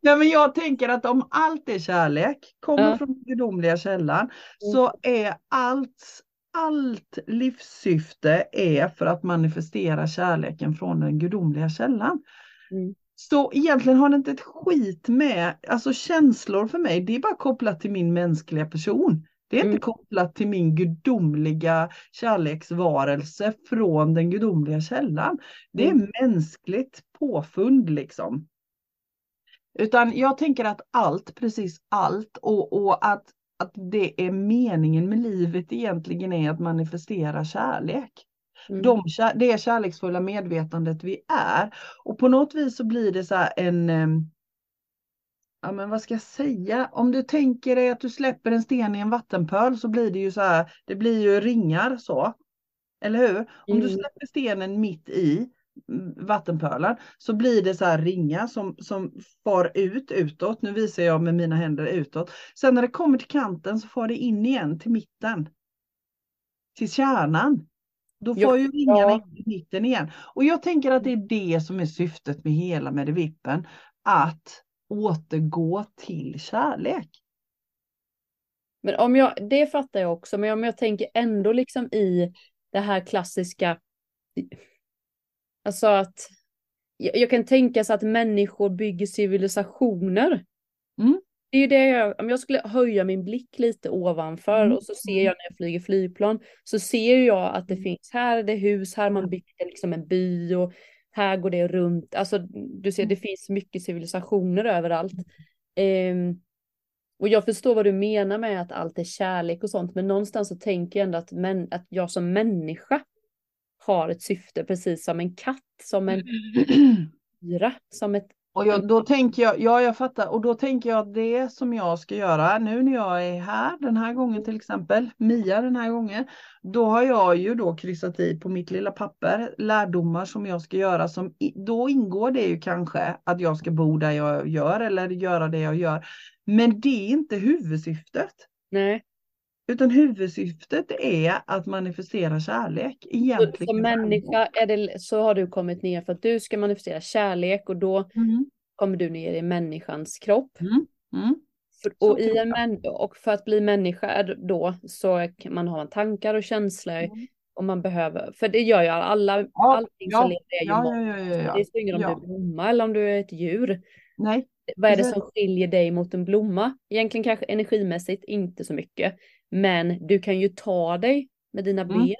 A: ja, men jag tänker att om allt är kärlek, kommer ja. från den gudomliga källan, mm. så är allt, allt livssyfte är för att manifestera kärleken från den gudomliga källan. Mm. Så egentligen har det inte ett skit med, alltså känslor för mig, det är bara kopplat till min mänskliga person. Det är inte mm. kopplat till min gudomliga kärleksvarelse från den gudomliga källan. Det är mm. mänskligt påfund liksom. Utan jag tänker att allt, precis allt och, och att, att det är meningen med livet egentligen är att manifestera kärlek. Mm. De, det kärleksfulla medvetandet vi är. Och på något vis så blir det så här en ja men vad ska jag säga, om du tänker dig att du släpper en sten i en vattenpöl så blir det ju så här, det blir ju ringar så. Eller hur? Mm. Om du mm. släpper stenen mitt i mm, vattenpölen så blir det så här ringar som, som far ut utåt. Nu visar jag med mina händer utåt. Sen när det kommer till kanten så far det in igen till mitten. Till kärnan. Då får ju ringarna in i mitten igen. Och jag tänker att det är det som är syftet med hela Medivippen. Att återgå till kärlek.
B: Men om jag, det fattar jag också, men om jag tänker ändå liksom i det här klassiska, alltså att jag, jag kan tänka sig att människor bygger civilisationer. Mm. Det är ju det jag, om jag skulle höja min blick lite ovanför mm. och så ser jag när jag flyger flygplan så ser jag att det mm. finns, här är det hus, här man bygger liksom en by och här går det runt, alltså du ser det finns mycket civilisationer överallt. Um, och jag förstår vad du menar med att allt är kärlek och sånt, men någonstans så tänker jag ändå att, men, att jag som människa har ett syfte, precis som en katt, som en myra, som ett
A: och jag, då tänker jag, ja jag fattar, och då tänker jag att det som jag ska göra nu när jag är här den här gången till exempel, Mia den här gången, då har jag ju då kryssat i på mitt lilla papper lärdomar som jag ska göra. Som, då ingår det ju kanske att jag ska bo där jag gör eller göra det jag gör. Men det är inte huvudsyftet.
B: Nej.
A: Utan huvudsyftet är att manifestera kärlek. Egentligen.
B: Som människa är det, så har du kommit ner för att du ska manifestera kärlek och då mm. kommer du ner i människans kropp. Mm. Mm. För, och, i en och för att bli människa då så kan man ha tankar och känslor. Mm. Och man behöver, för det gör ju alla, ja, allting ja, som lever är ju ja, ja, ja, ja, Det är ingen om du är blomma eller om du är ett djur.
A: Nej.
B: Vad är det som skiljer dig mot en blomma? Egentligen kanske energimässigt inte så mycket. Men du kan ju ta dig med dina mm. ben.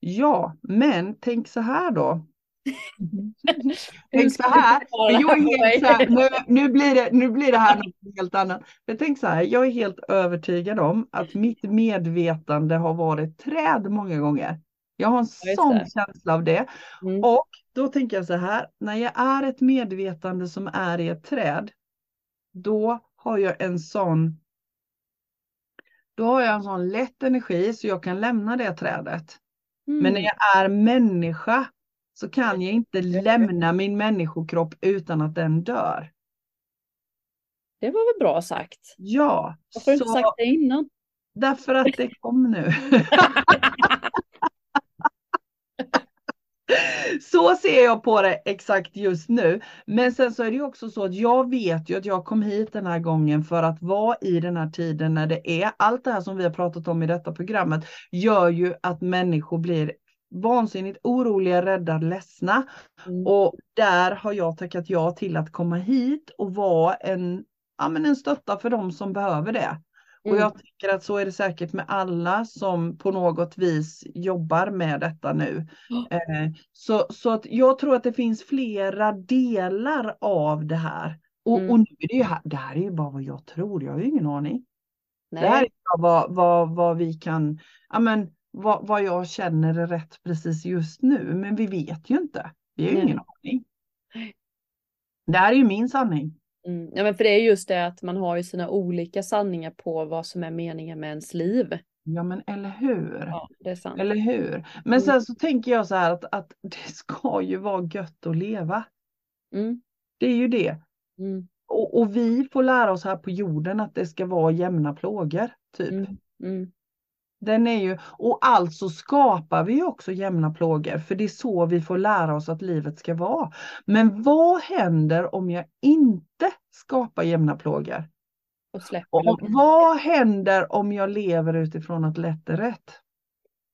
A: Ja, men tänk så här då. tänk så här, jag är helt så här nu, nu, blir det, nu blir det här något helt annat. Men tänk så här, jag är helt övertygad om att mitt medvetande har varit träd många gånger. Jag har en sån känsla av det. Mm. Och då tänker jag så här, när jag är ett medvetande som är i ett träd, då har jag en sån då har jag en sån lätt energi så jag kan lämna det trädet. Mm. Men när mm. jag är människa så kan jag inte lämna min människokropp utan att den dör.
B: Det var väl bra sagt.
A: Ja.
B: Varför har du inte sagt det innan?
A: Därför att det kom nu. så ser jag på det exakt just nu. Men sen så är det ju också så att jag vet ju att jag kom hit den här gången för att vara i den här tiden när det är allt det här som vi har pratat om i detta programmet gör ju att människor blir vansinnigt oroliga, rädda, ledsna. Mm. Och där har jag tackat ja till att komma hit och vara en, ja, men en stötta för dem som behöver det. Mm. Och jag tycker att så är det säkert med alla som på något vis jobbar med detta nu. Mm. Eh, så, så att jag tror att det finns flera delar av det här. Och, mm. och nu är det, ju det här är ju bara vad jag tror, jag har ju ingen aning. Nej. Det här är vad, vad, vad vi kan, ja men vad, vad jag känner är rätt precis just nu, men vi vet ju inte. Vi har ju ingen aning. Det här är ju min sanning.
B: Mm. Ja men för det är just det att man har ju sina olika sanningar på vad som är meningen med ens liv.
A: Ja men eller hur.
B: Ja, det är sant.
A: Eller hur. Men mm. sen så tänker jag så här att, att det ska ju vara gött att leva. Mm. Det är ju det. Mm. Och, och, vi får lära oss här på jorden att det ska vara jämna plågor. Typ. Den är ju, och alltså skapar vi också jämna plågor, för det är så vi får lära oss att livet ska vara. Men vad händer om jag inte skapar jämna plågor? Och, och vad händer om jag lever utifrån att lätt är rätt?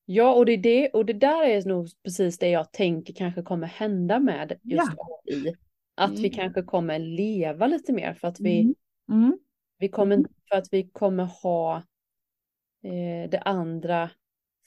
B: Ja, och det, är det, och det där är nog precis det jag tänker kanske kommer hända med just ja. AI. Att mm. vi kanske kommer leva lite mer för att vi, mm. Mm. vi kommer, för att vi kommer ha eh, det andra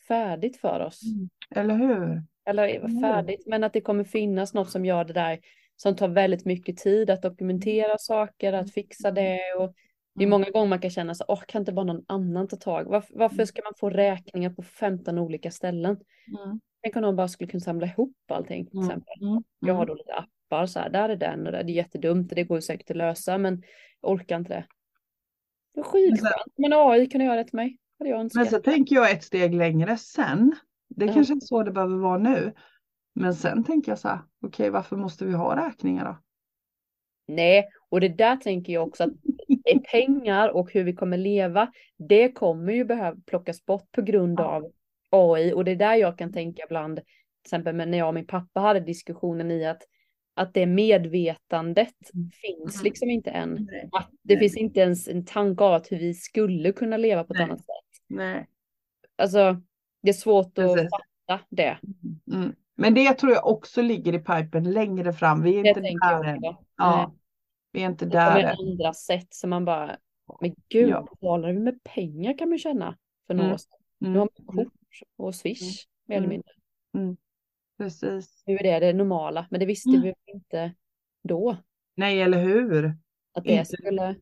B: färdigt för oss. Mm.
A: Eller hur?
B: Eller färdigt, men att det kommer finnas något som gör det där som tar väldigt mycket tid att dokumentera saker, att fixa det och det är många gånger man kan känna så åh, kan inte bara någon annan ta tag? Varför, varför ska man få räkningar på 15 olika ställen? Mm. Tänk om någon bara skulle kunna samla ihop allting. Till exempel. Mm. Jag har då lite appar så här, där är den och där. Det är jättedumt och det går säkert att lösa men jag orkar inte det. Det är skitskönt. Men AI kunde göra det till mig.
A: Men så tänker jag ett steg längre sen. Det är kanske inte så det behöver vara nu. Men sen tänker jag så här, okej okay, varför måste vi ha räkningar då?
B: Nej, och det där tänker jag också att är pengar och hur vi kommer leva, det kommer ju behöva plockas bort på grund av AI och det är där jag kan tänka ibland, till exempel när jag och min pappa hade diskussionen i att att det medvetandet mm. finns mm. liksom inte än. Att det finns inte ens en tanke av att hur vi skulle kunna leva på ett Nej. annat sätt.
A: Nej.
B: Alltså, det är svårt att Precis. fatta det.
A: Mm. mm. Men det tror jag också ligger i pipen längre fram. Vi är det inte där än. Ja, vi är inte där
B: än. andra sätt som man bara, men gud, ja. betalar vi med pengar kan man känna för några mm. Nu har man kort och swish mer eller mindre.
A: Precis.
B: Nu är det det normala, men det visste mm. vi inte då.
A: Nej, eller hur?
B: Att det inte. skulle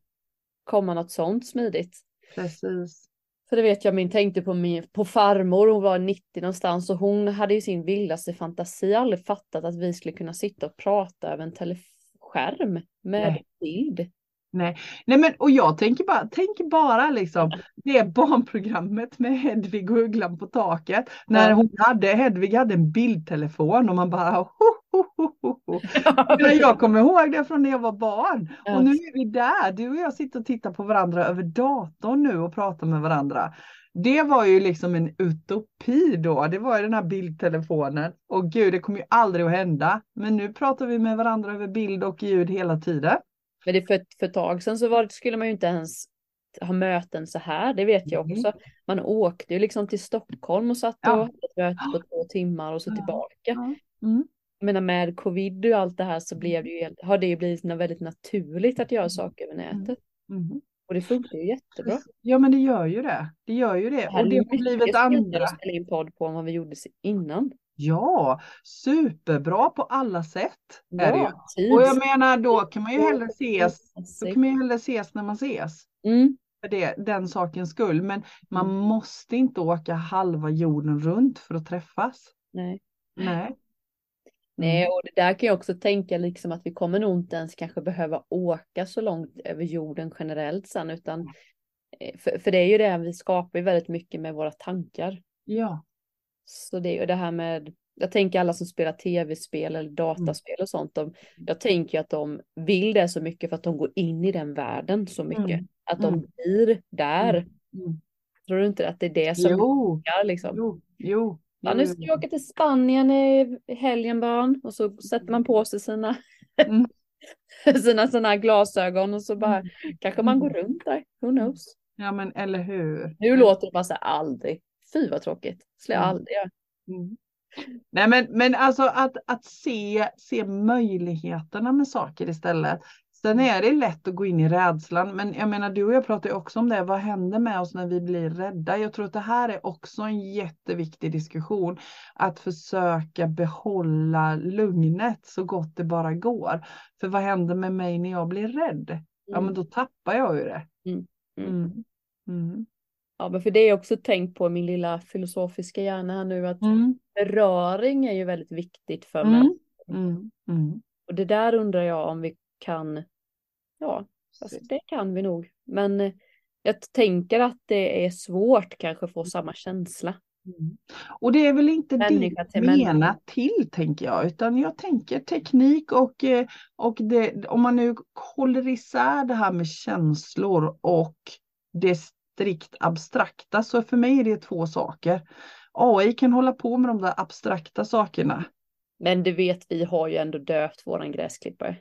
B: komma något sånt smidigt.
A: Precis.
B: För det vet jag, min tänkte på, min, på farmor, hon var 90 någonstans och hon hade ju sin vildaste fantasi, aldrig fattat att vi skulle kunna sitta och prata över en teleskärm med Nej. bild.
A: Nej. Nej, men och jag tänker bara, tänker bara liksom det barnprogrammet med Hedvig och Ugglan på taket. När hon hade, Hedvig hade en bildtelefon och man bara ho. Jag kommer ihåg det från när jag var barn. Och nu är vi där. Du och jag sitter och tittar på varandra över datorn nu och pratar med varandra. Det var ju liksom en utopi då. Det var ju den här bildtelefonen. Och gud, det kommer ju aldrig att hända. Men nu pratar vi med varandra över bild och ljud hela tiden.
B: Men det för, för ett tag sedan så var, skulle man ju inte ens ha möten så här, det vet jag också. Man åkte ju liksom till Stockholm och satt och ja. möte på två timmar och så tillbaka. Mm. Jag menar med covid och allt det här så blev det ju, har det ju blivit väldigt naturligt att göra mm. saker över nätet. Mm. Och det funkar ju jättebra.
A: Ja men det gör ju det. Det gör ju det. och det har blivit andra.
B: att spela in podd på vad vi gjorde innan.
A: Ja, superbra på alla sätt. Ja, är det ju. Och jag menar då kan man ju hellre ses, då kan man ju hellre ses när man ses. Mm. För det, den sakens skull. Men man mm. måste inte åka halva jorden runt för att träffas.
B: Nej.
A: Nej.
B: Nej, mm. och det där kan jag också tänka liksom att vi kommer nog inte ens kanske behöva åka så långt över jorden generellt sen, utan eh, för, för det är ju det vi skapar väldigt mycket med våra tankar.
A: Ja.
B: Så det är ju det här med, jag tänker alla som spelar tv-spel eller dataspel och sånt, de, jag tänker att de vill det så mycket för att de går in i den världen så mycket. Mm. Att de mm. blir där. Mm. mm. Tror du inte att det är det som
A: jo.
B: Funkar, liksom?
A: Jo, jo.
B: Ja, nu ska vi åka till Spanien i helgen barn och så sätter man på sig sina mm. sina sådana glasögon och så bara mm. kanske man går runt där. Who knows?
A: Ja men eller hur.
B: Nu låter det bara så här aldrig. Fy vad tråkigt. Skulle jag mm. aldrig göra.
A: Mm. Nej men, men alltså att, att se, se möjligheterna med saker istället. Sen är det lätt att gå in i rädslan, men jag menar du och jag pratar ju också om det. Vad händer med oss när vi blir rädda? Jag tror att det här är också en jätteviktig diskussion. Att försöka behålla lugnet så gott det bara går. För vad händer med mig när jag blir rädd? Mm. Ja, men då tappar jag ju det. Mm. Mm.
B: mm. mm. Ja, men för det är också tänkt på min lilla filosofiska hjärna här nu att mm. beröring är ju väldigt viktigt för mig.
A: Mm. Mm. mm.
B: Och det där undrar jag om vi kan, ja, alltså det kan vi nog. Men eh, jag tänker att det är svårt kanske att få samma känsla.
A: Mm. Och det är väl inte människa det menat till tänker jag, utan jag tänker teknik och, eh, och det, om man nu håller isär det här med känslor och det strikt abstrakta. Så för mig är det två saker. AI kan hålla på med de där abstrakta sakerna.
B: Men du vet, vi har ju ändå döpt våran gräsklippare.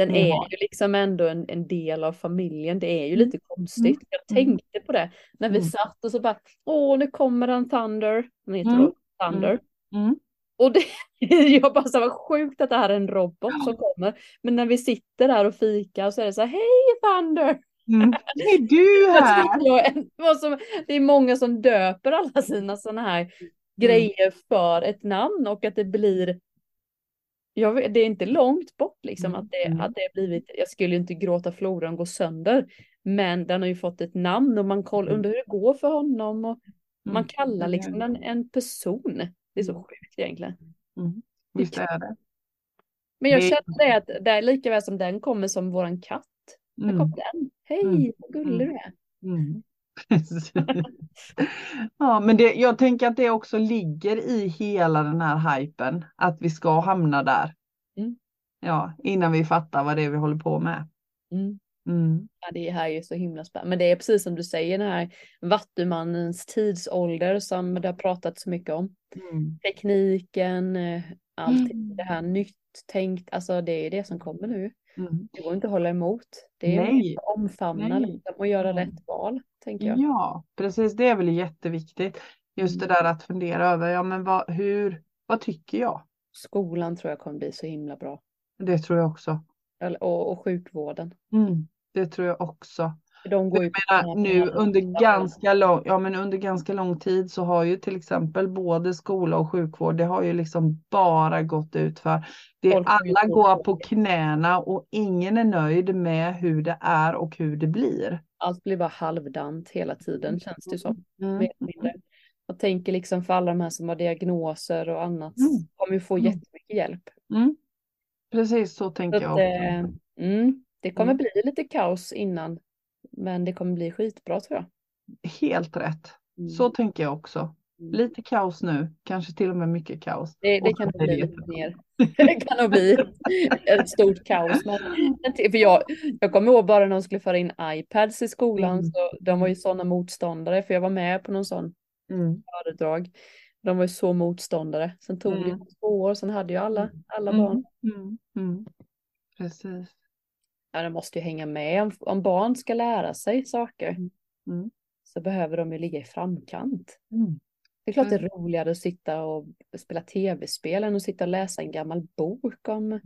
B: Den mm. är ju liksom ändå en, en, del av familjen. Det är ju lite mm. konstigt. Mm. Jag tänkte på det när vi mm. satt och så bara, åh, nu kommer han Thunder. Han heter mm. Thunder. Mm. Och det, jag bara så vad sjukt att det här är en robot som kommer. Men när vi sitter där och fikar så är det så här, hej Thunder!
A: Mm. Är du
B: här? det är många som döper alla sina sådana här mm. grejer för ett namn och att det blir jag, det är inte långt bort liksom att det, mm. att det blivit, jag skulle inte gråta floran gå sönder, men den har ju fått ett namn och man kollar, undrar hur det går för honom och man mm. kallar liksom den en person. Det är så sjukt egentligen.
A: Mm. Visst är det.
B: Men jag känner det att det är lika väl som den kommer som våran katt. Mm. kom den. Hej, mm. vad gullig du är. Mm.
A: ja, men det, jag tänker att det också ligger i hela den här hypen, att vi ska hamna där. Mm. Ja, innan vi fattar vad det är vi håller på med.
B: Mm. Mm. Ja, det här är ju så himla spännande. Men det är precis som du säger, den här vattumannens tidsålder som det har pratat så mycket om. Mm. Tekniken, eh, allting mm. det här nytt tänkt, alltså det är det som kommer nu. Mm. Det går inte att hålla emot. Det är Nej. att omfamna liksom och göra rätt val, tänker jag.
A: Ja, precis. Det är väl jätteviktigt. Just det mm. där att fundera över, ja men vad, hur, vad tycker jag?
B: Skolan tror jag kommer bli så himla bra.
A: Det tror jag också.
B: Och, och sjukvården.
A: Mm, det tror jag också. De går ju menar, nu under ganska, lång, ja, men under ganska lång tid så har ju till exempel både skola och sjukvård, det har ju liksom bara gått ut för. Det, alla går på knäna och ingen är nöjd med hur det är och hur det blir.
B: Allt blir bara halvdant hela tiden känns det som. Mm. Jag tänker liksom för alla de här som har diagnoser och annat mm. kommer ju få mm. jättemycket hjälp.
A: Mm. Precis så tänker så jag också. Eh,
B: mm, det kommer mm. bli lite kaos innan men det kommer bli skitbra tror jag.
A: Helt rätt. Mm. Så tänker jag också. Mm. Lite kaos nu, kanske till och med mycket kaos.
B: Det, det kan nog bli lite mer. Det kan nog bli ett stort kaos. Men, för jag, jag kommer ihåg bara när de skulle föra in iPads i skolan, mm. så de var ju sådana motståndare, för jag var med på någon sån mm. föredrag. De var ju så motståndare. Sen tog mm. det två år, sen hade ju alla, alla mm. barn.
A: Mm. Mm. Precis
B: ja, de måste ju hänga med. Om, om barn ska lära sig saker mm. mm. så behöver de ju ligga i framkant. Mm. Det är klart det är roligare att sitta och spela tv-spel än att sitta och läsa en gammal bok om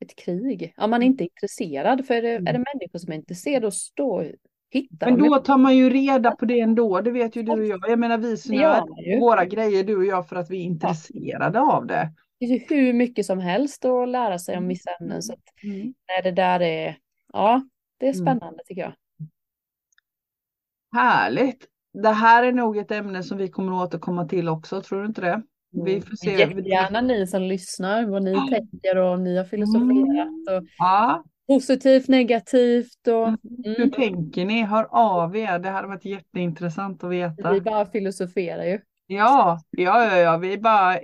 B: ett krig. Om man inte är intresserad, för är det, är det mm. människor som är intresserade, då hittar
A: Men då tar man ju reda på det ändå, det vet ju du och jag. Jag menar vi snör våra grejer, du och jag, för att vi är intresserade ja. av det.
B: Det finns ju hur mycket som helst att lära sig om mm. vissa ämnen. Så att, mm. det där är, ja, det är mm. spännande mm. tycker jag.
A: Härligt. Det här är nog ett ämne som vi kommer att återkomma till också, tror du inte det?
B: Vi mm. får se. Jättegärna ni som lyssnar vad ni ja. tänker och om ni har filosoferat. Och
A: ja.
B: Positivt, negativt och... Mm.
A: Hur tänker ni? Hör av er. Det hade varit jätteintressant att veta.
B: Vi bara filosoferar ju.
A: Ja, ja, ja, ja, vi bara,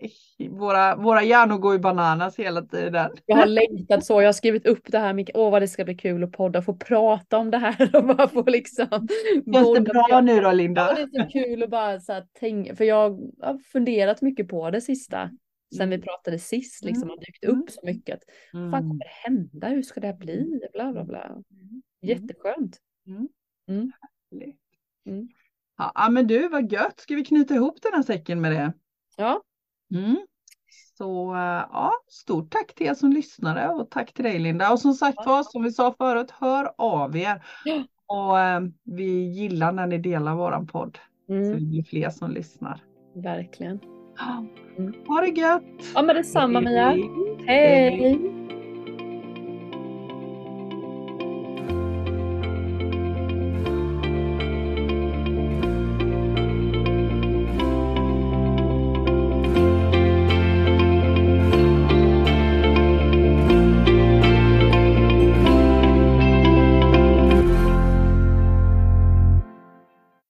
A: våra, våra hjärnor går ju bananas hela tiden.
B: Jag har längtat så, jag har skrivit upp det här mycket, åh vad det ska bli kul att podda, få prata om det här och bara få liksom.
A: Känns det bra nu då Linda?
B: Ja, det är så kul att bara så här, tänka, för jag har funderat mycket på det sista, sen vi mm. pratade sist, liksom har dykt upp så mycket. Mm. Vad fan kommer det hända, hur ska det här bli, bla bla bla. Mm. Jätteskönt. Mm. Mm.
A: Ja, men du, vad gött. Ska vi knyta ihop den här säcken med det?
B: Ja.
A: Mm. Så ja, stort tack till er som lyssnade och tack till dig Linda. Och som sagt var, som vi sa förut, hör av er. Och eh, vi gillar när ni delar våran podd. Mm. Så det blir fler som lyssnar.
B: Verkligen.
A: Mm. Ha det gött!
B: Ja men detsamma Mia. Hej! Hej.